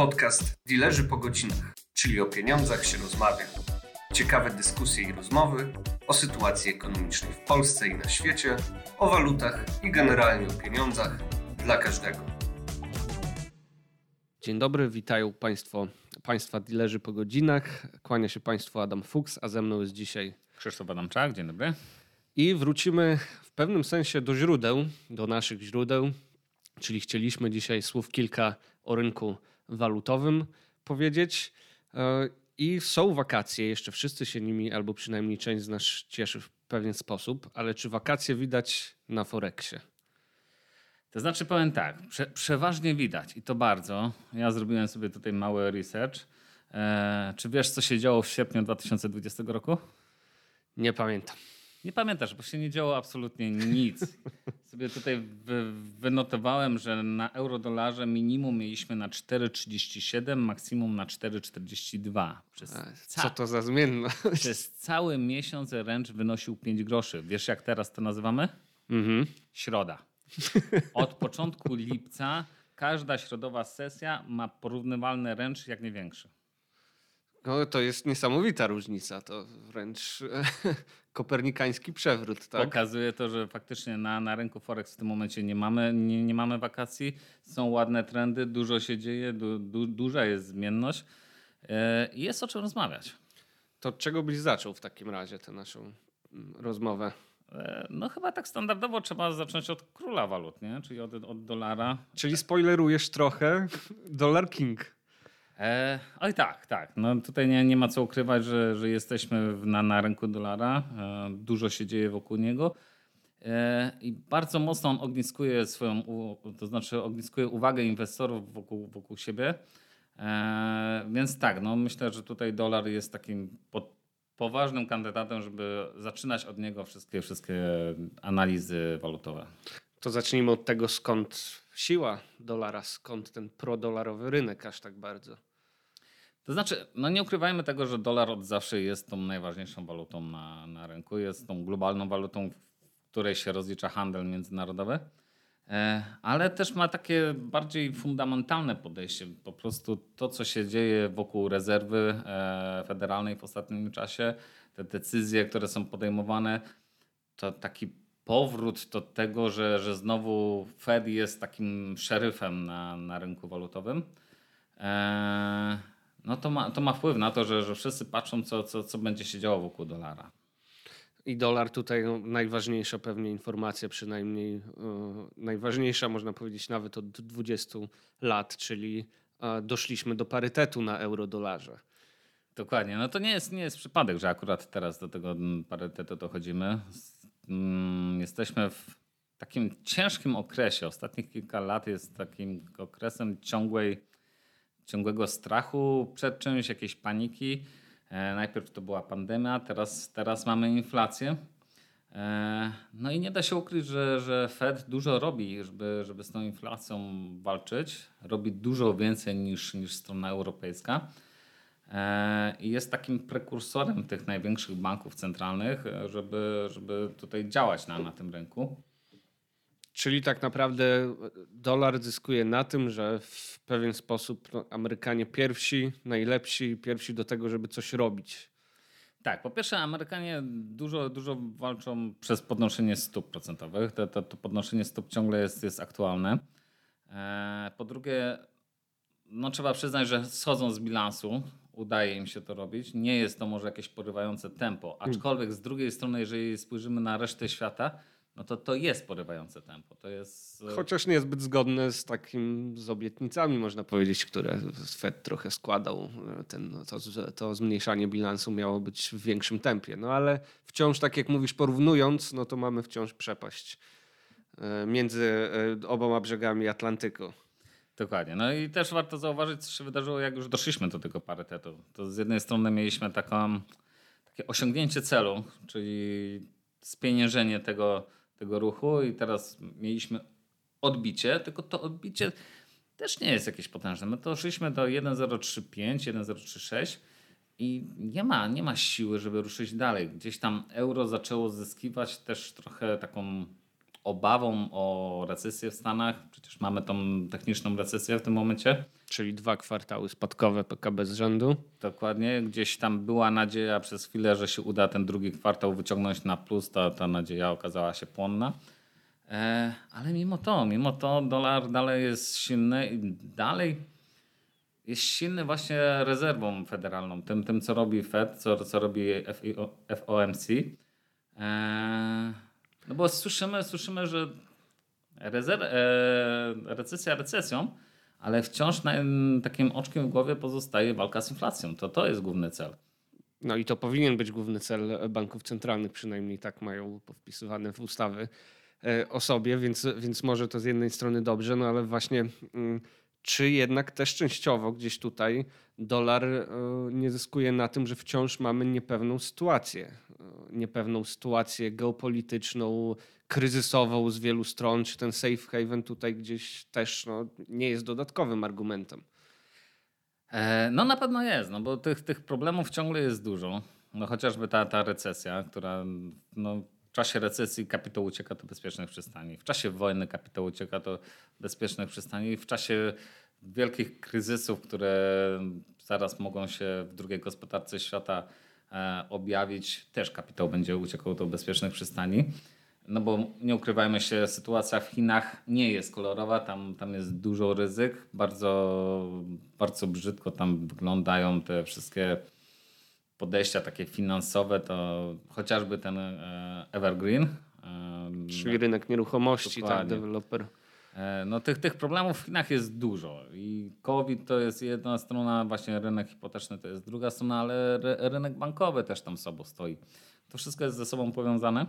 Podcast Dilerzy po godzinach, czyli o pieniądzach się rozmawia. Ciekawe dyskusje i rozmowy o sytuacji ekonomicznej w Polsce i na świecie, o walutach i generalnie o pieniądzach dla każdego. Dzień dobry, witają Państwo, Państwa Dilerzy po godzinach. Kłania się Państwu Adam Fuchs, a ze mną jest dzisiaj Krzysztof Adamczak, dzień dobry. I wrócimy w pewnym sensie do źródeł, do naszych źródeł, czyli chcieliśmy dzisiaj słów kilka o rynku walutowym powiedzieć. E, I są wakacje, jeszcze wszyscy się nimi, albo przynajmniej część z nas cieszy w pewien sposób, ale czy wakacje widać na Forexie? To znaczy powiem tak, prze, przeważnie widać i to bardzo. Ja zrobiłem sobie tutaj mały research. Eee, czy wiesz, co się działo w sierpniu 2020 roku? Nie pamiętam. Nie pamiętasz, bo się nie działo absolutnie nic. Sobie tutaj wy, wynotowałem, że na euro-dolarze minimum mieliśmy na 4,37, maksimum na 4,42. Przez Co to za zmienność? Przez cały miesiąc ręcz wynosił 5 groszy. Wiesz jak teraz to nazywamy? Mhm. Środa. Od początku lipca każda środowa sesja ma porównywalny ręcz jak nie większy. No, to jest niesamowita różnica. To wręcz kopernikański przewrót. Tak? Pokazuje to, że faktycznie na, na rynku Forex w tym momencie nie mamy, nie, nie mamy wakacji. Są ładne trendy, dużo się dzieje, du, du, duża jest zmienność e, i jest o czym rozmawiać. To od czego byś zaczął w takim razie tę naszą mm, rozmowę? E, no chyba tak standardowo trzeba zacząć od króla walut, nie? czyli od, od dolara. Czyli spoilerujesz trochę Dollar King. E, oj tak, tak. No tutaj nie, nie ma co ukrywać, że, że jesteśmy na, na rynku dolara. E, dużo się dzieje wokół niego. E, I bardzo mocno on ogniskuje swoją, to znaczy ogniskuje uwagę inwestorów wokół, wokół siebie. E, więc tak, no myślę, że tutaj dolar jest takim pod, poważnym kandydatem, żeby zaczynać od niego wszystkie, wszystkie analizy walutowe. To zacznijmy od tego, skąd siła dolara, skąd ten prodolarowy rynek aż tak bardzo. To znaczy, no nie ukrywajmy tego, że dolar od zawsze jest tą najważniejszą walutą na, na rynku. Jest tą globalną walutą, w której się rozlicza handel międzynarodowy. E, ale też ma takie bardziej fundamentalne podejście. Po prostu to, co się dzieje wokół rezerwy e, federalnej w ostatnim czasie, te decyzje, które są podejmowane, to taki powrót do tego, że, że znowu Fed jest takim szeryfem na, na rynku walutowym. Eee, no to ma, to ma wpływ na to, że, że wszyscy patrzą, co, co, co będzie się działo wokół dolara. I dolar tutaj no, najważniejsza pewnie informacja, przynajmniej yy, najważniejsza można powiedzieć nawet od 20 lat, czyli yy, doszliśmy do parytetu na euro-dolarze. Dokładnie. No to nie jest, nie jest przypadek, że akurat teraz do tego parytetu dochodzimy. Mm, jesteśmy w takim ciężkim okresie. Ostatnich kilka lat jest takim okresem ciągłej, ciągłego strachu przed czymś, jakiejś paniki. E, najpierw to była pandemia, teraz, teraz mamy inflację. E, no i nie da się ukryć, że, że Fed dużo robi, żeby, żeby z tą inflacją walczyć. Robi dużo więcej niż, niż strona europejska. E, i jest takim prekursorem tych największych banków centralnych, żeby, żeby tutaj działać na, na tym rynku. Czyli tak naprawdę dolar zyskuje na tym, że w pewien sposób no, Amerykanie pierwsi, najlepsi, pierwsi do tego, żeby coś robić. Tak, po pierwsze Amerykanie dużo, dużo walczą przez podnoszenie stóp procentowych. To, to, to podnoszenie stóp ciągle jest, jest aktualne. E, po drugie, no trzeba przyznać, że schodzą z bilansu, udaje im się to robić. Nie jest to może jakieś porywające tempo, hmm. aczkolwiek z drugiej strony, jeżeli spojrzymy na resztę świata, no to to jest porywające tempo. To jest... E, Chociaż niezbyt zgodne z takim, z obietnicami, można powiedzieć, które Fed trochę składał. E, ten, no to, to zmniejszanie bilansu miało być w większym tempie. No ale wciąż, tak jak mówisz, porównując, no to mamy wciąż przepaść e, między oboma brzegami Atlantyku. Dokładnie. No i też warto zauważyć, co się wydarzyło, jak już doszliśmy do tego parytetu. To z jednej strony mieliśmy taką, takie osiągnięcie celu, czyli spieniężenie tego, tego ruchu i teraz mieliśmy odbicie, tylko to odbicie też nie jest jakieś potężne. My doszliśmy do 1035, 1036 i nie ma, nie ma siły, żeby ruszyć dalej. Gdzieś tam euro zaczęło zyskiwać też trochę taką obawą o recesję w Stanach. Przecież mamy tą techniczną recesję w tym momencie. Czyli dwa kwartały spadkowe PKB z rzędu. Dokładnie. Gdzieś tam była nadzieja przez chwilę, że się uda ten drugi kwartał wyciągnąć na plus. Ta, ta nadzieja okazała się płonna. E, ale mimo to, mimo to dolar dalej jest silny i dalej jest silny właśnie rezerwą federalną, tym, tym co robi Fed, co, co robi FOMC. E, no bo słyszymy, słyszymy że rezer- e, recesja recesją, ale wciąż na, takim oczkiem w głowie pozostaje walka z inflacją. To to jest główny cel. No i to powinien być główny cel banków centralnych, przynajmniej tak mają wpisywane w ustawy e, o sobie, więc, więc może to z jednej strony dobrze, no ale właśnie mm, czy jednak też częściowo gdzieś tutaj dolar e, nie zyskuje na tym, że wciąż mamy niepewną sytuację. E, niepewną sytuację geopolityczną, kryzysową z wielu stron, czy ten safe haven tutaj gdzieś też no, nie jest dodatkowym argumentem. E, no na pewno jest, no bo tych, tych problemów ciągle jest dużo. No chociażby ta, ta recesja, która no, w czasie recesji kapitał ucieka do bezpiecznych przystani. W czasie wojny kapitał ucieka do bezpiecznych przystani. W czasie wielkich kryzysów, które zaraz mogą się w drugiej gospodarce świata e, objawić, też kapitał będzie uciekał do bezpiecznych przystani. No bo nie ukrywajmy się, sytuacja w Chinach nie jest kolorowa, tam, tam jest dużo ryzyk, bardzo, bardzo brzydko tam wyglądają te wszystkie podejścia takie finansowe, to chociażby ten e, Evergreen. E, Czyli rynek nieruchomości, tak, deweloper. E, no tych, tych problemów w Chinach jest dużo i COVID to jest jedna strona, właśnie rynek hipoteczny to jest druga strona, ale rynek bankowy też tam sobą stoi. To wszystko jest ze sobą powiązane,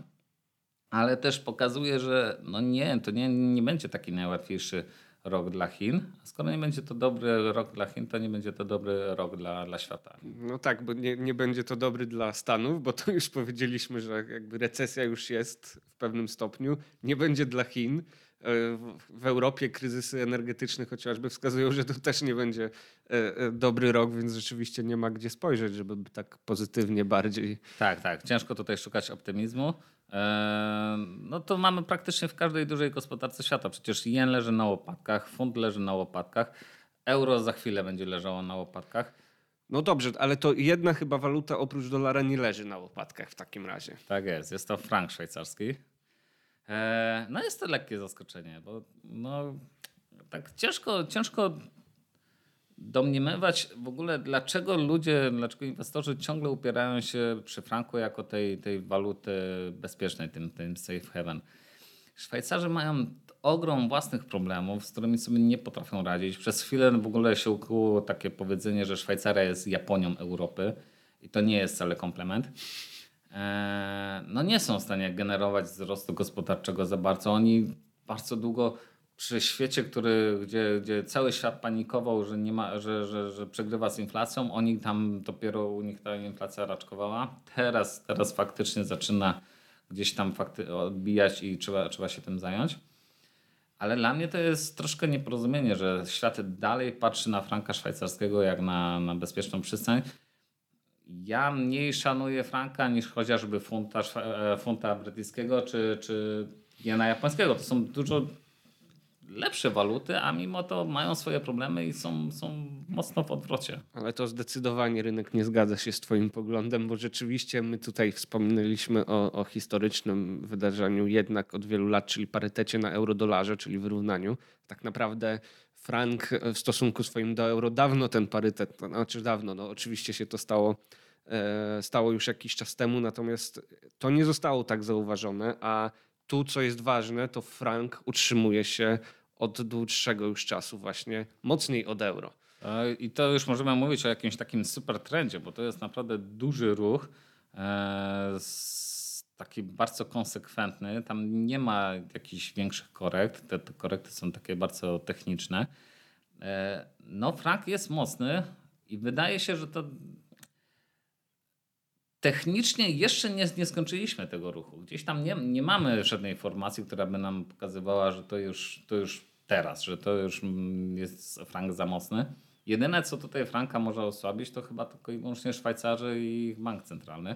ale też pokazuje, że no nie, to nie, nie będzie taki najłatwiejszy rok dla Chin. Skoro nie będzie to dobry rok dla Chin, to nie będzie to dobry rok dla, dla świata. No tak, bo nie, nie będzie to dobry dla Stanów, bo to już powiedzieliśmy, że jakby recesja już jest w pewnym stopniu. Nie będzie dla Chin. E, w Europie kryzysy energetyczne chociażby wskazują, że to też nie będzie e, e, dobry rok, więc rzeczywiście nie ma gdzie spojrzeć, żeby tak pozytywnie bardziej. Tak, tak. Ciężko tutaj szukać optymizmu. No to mamy praktycznie w każdej dużej gospodarce świata. Przecież jen leży na łopatkach, funt leży na łopatkach, euro za chwilę będzie leżało na łopatkach. No dobrze, ale to jedna chyba waluta oprócz dolara nie leży na łopatkach w takim razie. Tak jest, jest to frank szwajcarski. No jest to lekkie zaskoczenie, bo no, tak ciężko, ciężko domniemywać w ogóle, dlaczego ludzie, dlaczego inwestorzy ciągle upierają się przy franku jako tej, tej waluty bezpiecznej, tym, tym safe haven. Szwajcarzy mają ogrom własnych problemów, z którymi sobie nie potrafią radzić. Przez chwilę w ogóle się ukuło takie powiedzenie, że Szwajcaria jest Japonią Europy i to nie jest wcale komplement. Eee, no nie są w stanie generować wzrostu gospodarczego za bardzo. Oni bardzo długo przy świecie, który, gdzie, gdzie cały świat panikował, że, nie ma, że, że, że przegrywa z inflacją, oni tam dopiero u nich ta inflacja raczkowała. Teraz, teraz faktycznie zaczyna gdzieś tam fakty odbijać i trzeba, trzeba się tym zająć. Ale dla mnie to jest troszkę nieporozumienie, że świat dalej patrzy na franka szwajcarskiego jak na, na bezpieczną przystań. Ja mniej szanuję franka niż chociażby funta, e, funta brytyjskiego czy, czy jena japońskiego. To są dużo lepsze waluty, a mimo to mają swoje problemy i są, są mocno w odwrocie. Ale to zdecydowanie rynek nie zgadza się z Twoim poglądem, bo rzeczywiście my tutaj wspominaliśmy o, o historycznym wydarzeniu jednak od wielu lat, czyli parytecie na euro-dolarze, czyli wyrównaniu. Tak naprawdę frank w stosunku swoim do euro dawno ten parytet, to znaczy dawno, no oczywiście się to stało e, stało już jakiś czas temu, natomiast to nie zostało tak zauważone, a tu, co jest ważne, to frank utrzymuje się od dłuższego już czasu właśnie mocniej od euro. I to już możemy mówić o jakimś takim super trendzie, bo to jest naprawdę duży ruch, e, taki bardzo konsekwentny. Tam nie ma jakichś większych korekt. Te, te korekty są takie bardzo techniczne. E, no, frank jest mocny i wydaje się, że to technicznie jeszcze nie, nie skończyliśmy tego ruchu. Gdzieś tam nie, nie mamy żadnej informacji, która by nam pokazywała, że to już, to już teraz, że to już jest frank za mocny. Jedyne, co tutaj franka może osłabić, to chyba tylko i wyłącznie Szwajcarzy i bank centralny.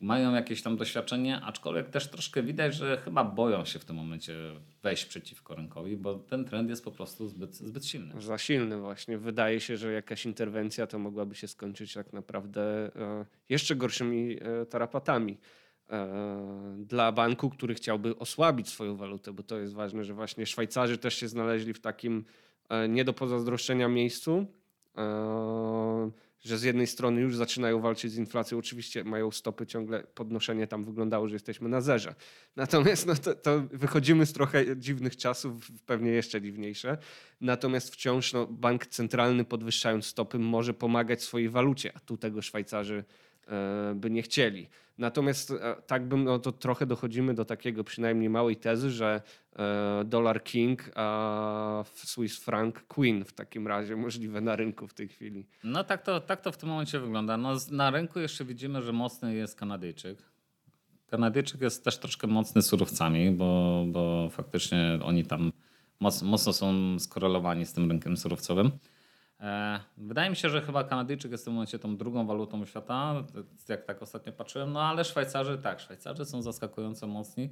mają jakieś tam doświadczenie, aczkolwiek też troszkę widać, że chyba boją się w tym momencie wejść przeciwko rynkowi, bo ten trend jest po prostu zbyt, zbyt silny. Za silny właśnie. Wydaje się, że jakaś interwencja to mogłaby się skończyć tak naprawdę e, jeszcze gorszymi e, tarapatami dla banku, który chciałby osłabić swoją walutę, bo to jest ważne, że właśnie Szwajcarzy też się znaleźli w takim nie do pozazdroszczenia miejscu że z jednej strony już zaczynają walczyć z inflacją. Oczywiście mają stopy ciągle, podnoszenie tam wyglądało, że jesteśmy na zerze. Natomiast no to, to wychodzimy z trochę dziwnych czasów, pewnie jeszcze dziwniejsze. Natomiast wciąż no, bank centralny podwyższając stopy może pomagać swojej walucie, a tu tego Szwajcarzy e, by nie chcieli. Natomiast e, tak bym, no to trochę dochodzimy do takiego przynajmniej małej tezy, że e, dollar king, a Swiss franc queen w takim razie możliwe na rynku w tej chwili. No tak to, tak to w tym momencie wygląda. No, na rynku jeszcze widzimy, że mocny jest Kanadyjczyk. Kanadyjczyk jest też troszkę mocny surowcami, bo, bo faktycznie oni tam mocno, mocno są skorelowani z tym rynkiem surowcowym. E, wydaje mi się, że chyba Kanadyjczyk jest w tym momencie tą drugą walutą świata, jak tak ostatnio patrzyłem, no ale Szwajcarzy tak, Szwajcarzy są zaskakująco mocni.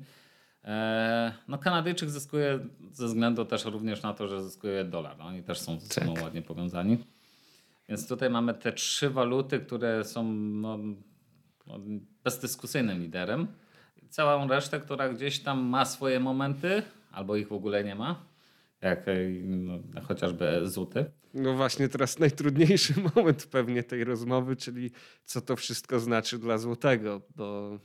E, no Kanadyjczyk zyskuje ze względu też również na to, że zyskuje dolar. No, oni też są ze sobą tak. ładnie powiązani. Więc tutaj mamy te trzy waluty, które są no, no, bezdyskusyjnym liderem. Całą resztę, która gdzieś tam ma swoje momenty, albo ich w ogóle nie ma, jak no, chociażby złoty. No właśnie teraz najtrudniejszy moment pewnie tej rozmowy, czyli co to wszystko znaczy dla złotego, bo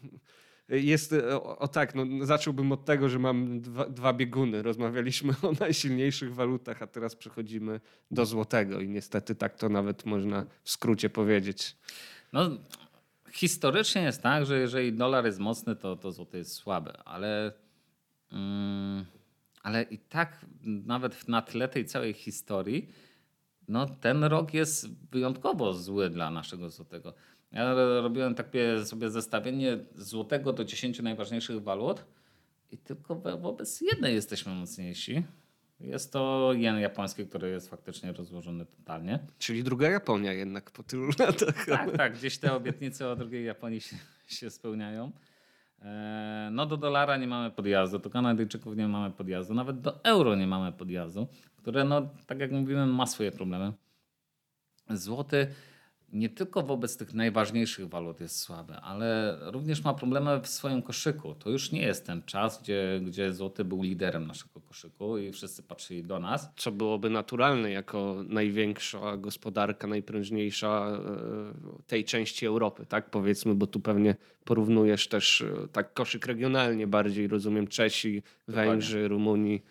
jest, o, o tak, no, zacząłbym od tego, że mam dwa, dwa, bieguny. Rozmawialiśmy o najsilniejszych walutach, a teraz przechodzimy do złotego i niestety tak to nawet można w skrócie powiedzieć. No, historycznie jest tak, że jeżeli dolar jest mocny, to, to złoty jest słabe, ale... Mm, ale i tak nawet na tle tej całej historii no, ten rok jest wyjątkowo zły dla naszego złotego. Ja robiłem takie sobie zestawienie złotego do 10 najważniejszych walut i tylko wobec jednej jesteśmy mocniejsi. Jest to jen japoński, który jest faktycznie rozłożony totalnie. Czyli druga Japonia jednak po tylu latach. Tak, tak. Gdzieś te obietnice o drugiej Japonii się, się spełniają. E, no do dolara nie mamy podjazdu, do Kanadyjczyków nie mamy podjazdu, nawet do euro nie mamy podjazdu które, no, tak jak mówimy, ma swoje problemy. Złoty nie tylko wobec tych najważniejszych walut jest słaby, ale również ma problemy w swoim koszyku. To już nie jest ten czas, gdzie, gdzie złoty był liderem naszego koszyku i wszyscy patrzyli do nas. Co byłoby naturalne jako największa gospodarka, najprężniejsza e, tej części Europy, tak powiedzmy, bo tu pewnie porównujesz też e, tak koszyk regionalnie bardziej, rozumiem, Czesi, Węgrzy. Rumunii.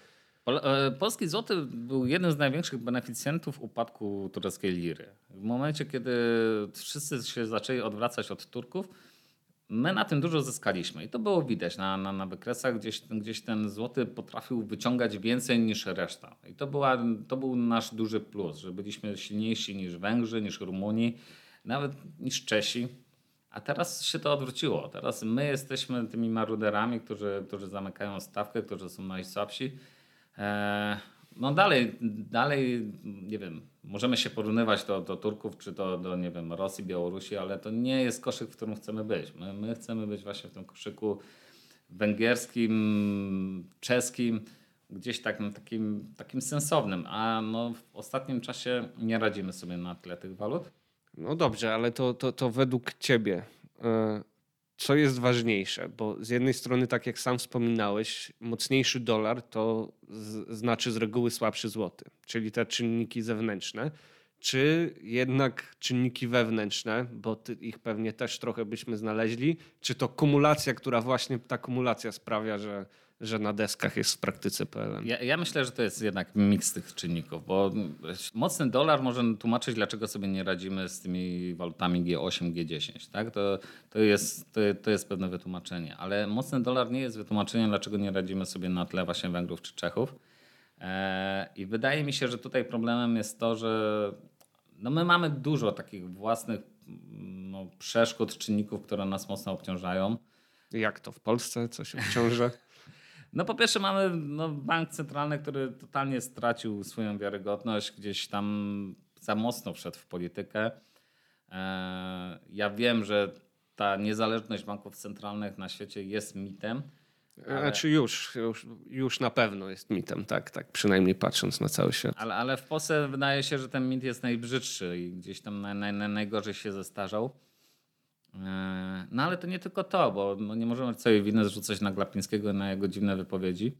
E, polski złoty był jednym z największych beneficjentów upadku tureckiej liry. W momencie, kiedy wszyscy się zaczęli odwracać od Turków, my na tym dużo zyskaliśmy. I to było widać na, na, na wykresach. Gdzieś, gdzieś ten złoty potrafił wyciągać więcej niż reszta. I to, była, to był nasz duży plus, że byliśmy silniejsi niż Węgrzy, niż Rumuni, nawet niż Czesi. A teraz się to odwróciło. Teraz my jesteśmy tymi maruderami, którzy, którzy zamykają stawkę, którzy są najsłabsi no dalej, dalej, nie wiem, możemy się porównywać do, do Turków, czy do, do, nie wiem, Rosji, Białorusi, ale to nie jest koszyk, w którym chcemy być. My, my chcemy być właśnie w tym koszyku węgierskim, czeskim, gdzieś takim, takim, takim sensownym, a no w ostatnim czasie nie radzimy sobie na tle tych walut. No dobrze, ale to, to, to według ciebie e, co jest ważniejsze, bo z jednej strony, tak jak sam wspominałeś, mocniejszy dolar to znaczy z reguły słabszy złoty, czyli te czynniki zewnętrzne, czy jednak czynniki wewnętrzne, bo ich pewnie też trochę byśmy znaleźli, czy to kumulacja, która właśnie ta kumulacja sprawia, że że na deskach jest w praktyce PLN? Ja, ja, myślę, że to jest jednak miks tych czynników, bo mocny dolar może tłumaczyć, dlaczego sobie nie radzimy z tymi walutami G8, G10. Tak? To, to, jest, to, to jest pewne wytłumaczenie, ale mocny dolar nie jest wytłumaczeniem, dlaczego nie radzimy sobie na tle właśnie Węgrów czy Czechów. E, I wydaje mi się, że tutaj problemem jest to, że no my mamy dużo takich własnych no, przeszkód, czynników, które nas mocno obciążają. Jak to w Polsce? Co się obciąża? No po pierwsze mamy no, bank centralny, który totalnie stracił swoją wiarygodność, gdzieś tam za mocno wszedł w politykę. E, ja wiem, że ta niezależność banków centralnych na świecie jest mitem. Ale... Znaczy już, już, już na pewno jest mitem, tak, tak, przynajmniej patrząc na cały świat. Ale, ale w Polsce wydaje się, że ten mit jest najbrzydszy i gdzieś tam naj, naj, najgorzej się zestarzał. E, no ale to nie tylko to, bo no nie możemy całej winy zrzucać na Glapińskiego na jego dziwne wypowiedzi.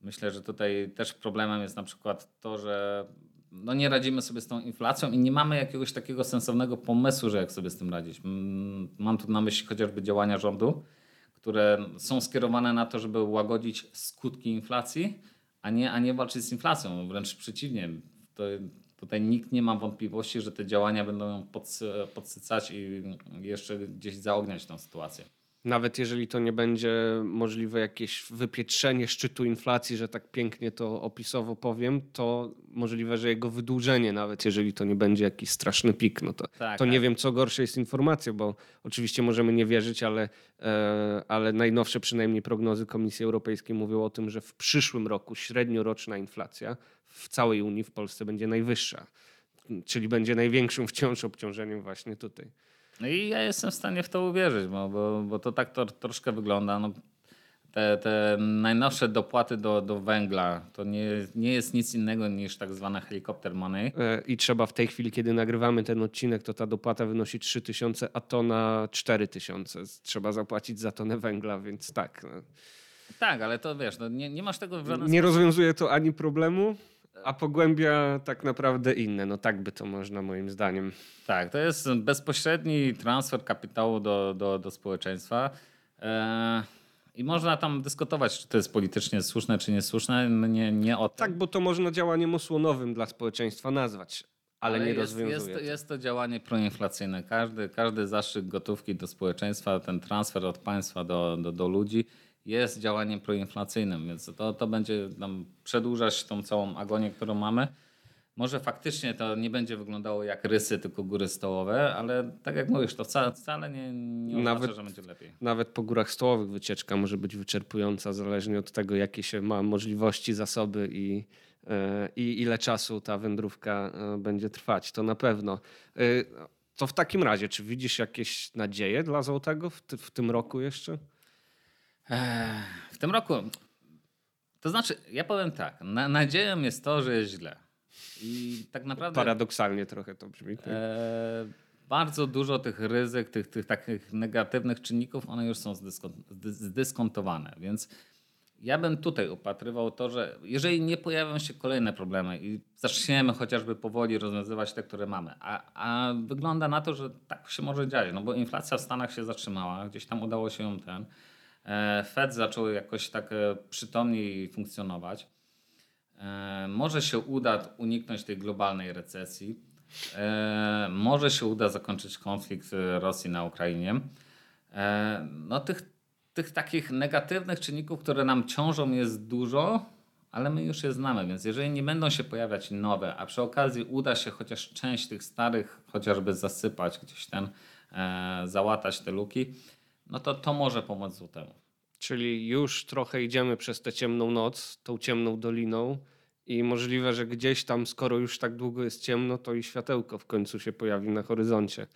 Myślę, że tutaj też problemem jest na przykład to, że no nie radzimy sobie z tą inflacją i nie mamy jakiegoś takiego sensownego pomysłu, że jak sobie z tym radzić. Mam tu na myśli chociażby działania rządu, które są skierowane na to, żeby łagodzić skutki inflacji, a nie, a nie walczyć z inflacją. Wręcz przeciwnie. To, tutaj nikt nie ma wątpliwości, że te działania będą ją podsycać i jeszcze gdzieś zaogniać tę sytuację. Nawet jeżeli to nie będzie możliwe jakieś wypietrzenie szczytu inflacji, że tak pięknie to opisowo powiem, to możliwe, że jego wydłużenie, nawet jeżeli to nie będzie jakiś straszny pik, no to, tak, to nie tak. wiem, co gorsze jest informacja, bo oczywiście możemy nie wierzyć, ale, e, ale najnowsze przynajmniej prognozy Komisji Europejskiej mówią o tym, że w przyszłym roku średnioroczna inflacja w całej Unii w Polsce będzie najwyższa, czyli będzie największym wciąż obciążeniem właśnie tutaj. No i ja jestem w stanie w to uwierzyć, bo, bo, bo to tak to troszkę wygląda. No, te, te najnowsze dopłaty do, do węgla to nie, nie jest nic innego niż tak zwane helikopter money. E, I trzeba w tej chwili, kiedy nagrywamy ten odcinek, to ta dopłata wynosi 3000, a tona 4000. Trzeba zapłacić za tonę węgla, więc tak. No. Tak, ale to wiesz, no nie, nie masz tego w żaden Nie sposób. rozwiązuje to ani problemu, a pogłębia tak naprawdę inne. No tak by to można moim zdaniem. Tak, to jest bezpośredni transfer kapitału do, do, do społeczeństwa. Eee, I można tam dyskutować, czy to jest politycznie słuszne, czy niesłuszne. No nie, nie o tym. Tak, bo to można działaniem osłonowym dla społeczeństwa nazwać. Ale, ale nie jest, rozwiązuje. Jest, jest to działanie proinflacyjne. Każdy, każdy zastrzyk gotówki do społeczeństwa, ten transfer od państwa do, do, do ludzi jest działaniem proinflacyjnym, więc to, to będzie nam przedłużać tą całą agonię, którą mamy. Może faktycznie to nie będzie wyglądało jak rysy, tylko góry stołowe, ale tak jak mówisz, to wcale, wcale nie, nie oznacza, nawet, że będzie lepiej. Nawet po górach stołowych wycieczka może być wyczerpująca, zależnie od tego, jakie się ma możliwości, zasoby i, e, i ile czasu ta wędrówka e, będzie trwać. To na pewno. E, to w takim razie, czy widzisz jakieś nadzieje dla Złotego w, w tym roku jeszcze? W tym roku, to znaczy, ja powiem tak, na, nadzieją jest to, że jest źle. I tak naprawdę. Paradoksalnie trochę to brzmi. Tak? E, bardzo dużo tych ryzyk, tych, tych takich negatywnych czynników, one już są zdyskontowane. Więc ja bym tutaj upatrywał to, że jeżeli nie pojawią się kolejne problemy i zaczniemy chociażby powoli rozwiązywać te, które mamy, a, a wygląda na to, że tak się może dziać, no bo inflacja w Stanach się zatrzymała, gdzieś tam udało się ją ten Fed zaczął jakoś tak e, przytomniej funkcjonować. E, może się uda uniknąć tej globalnej recesji. Może się uda zakończyć konflikt Rosji na Ukrainie. No tych, tych takich negatywnych czynników, które nam ciążą jest dużo, ale my już je znamy, więc jeżeli nie będą się pojawiać nowe, a przy okazji uda się chociaż część tych starych chociażby zasypać gdzieś ten, załatać te luki, no to to może pomóc złotemu. Czyli już trochę idziemy przez tę ciemną noc, tą ciemną doliną i możliwe, że gdzieś tam, skoro już tak długo jest ciemno, to i światełko w końcu się pojawi na horyzoncie.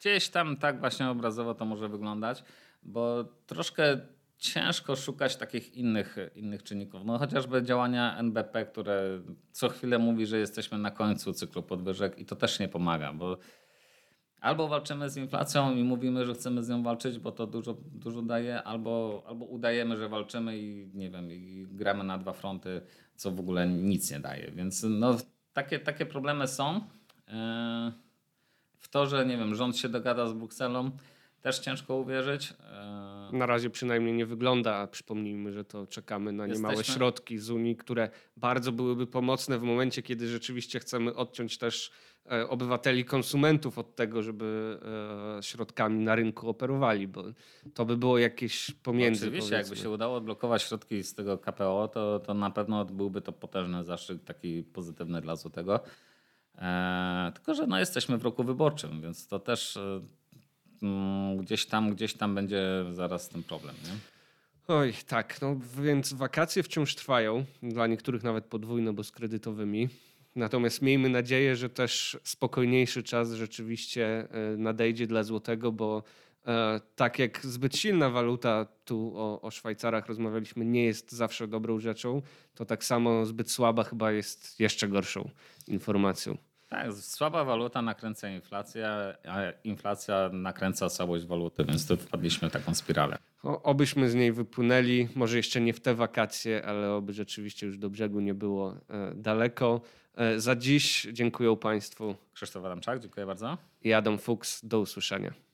Gdzieś tam tak właśnie obrazowo to może wyglądać, bo troszkę ciężko szukać takich innych, innych czynników. No chociażby działania NBP, które co chwilę mówi, że jesteśmy na końcu cyklu podwyżek i to też nie pomaga, bo Albo walczymy z inflacją i mówimy, że chcemy z nią walczyć, bo to dużo, dużo daje, albo, albo udajemy, że walczymy i nie wiem, i gramy na dwa fronty, co w ogóle nic nie daje. Więc no, takie, takie problemy są. E, w to, że nie wiem, rząd się dogada z Brukselą, też ciężko uwierzyć. E, na razie przynajmniej nie wygląda. Przypomnijmy, że to czekamy na niemałe Jesteśmy... środki z Unii, które bardzo byłyby pomocne w momencie, kiedy rzeczywiście chcemy odciąć też obywateli, konsumentów od tego, żeby e, środkami na rynku operowali, bo to by było jakieś pomiędzy. Oczywiście, powiedzmy. jakby się udało odblokować środki z tego KPO, to, to na pewno byłby to potężny zastrzyk taki pozytywny dla złotego. E, tylko, że no, jesteśmy w roku wyborczym, więc to też Mm, gdzieś tam, gdzieś tam będzie zaraz ten problem. Nie? Oj, tak. No więc wakacje wciąż trwają. Dla niektórych nawet podwójno, bo z kredytowymi. Natomiast miejmy nadzieję, że też spokojniejszy czas rzeczywiście e, nadejdzie dla złotego, bo e, tak jak zbyt silna waluta, tu o, o Szwajcarach rozmawialiśmy, nie jest zawsze dobrą rzeczą, to tak samo zbyt słaba chyba jest jeszcze gorszą informacją. Tak, słaba waluta nakręca inflację, a inflacja nakręca słabość waluty, więc tu wpadliśmy w taką spiralę. O, obyśmy z niej wypłynęli, może jeszcze nie w te wakacje, ale oby rzeczywiście już do brzegu nie było e, daleko. E, za dziś dziękuję Państwu Krzysztof Adamczak, dziękuję bardzo. i Adam Fuchs. Do usłyszenia.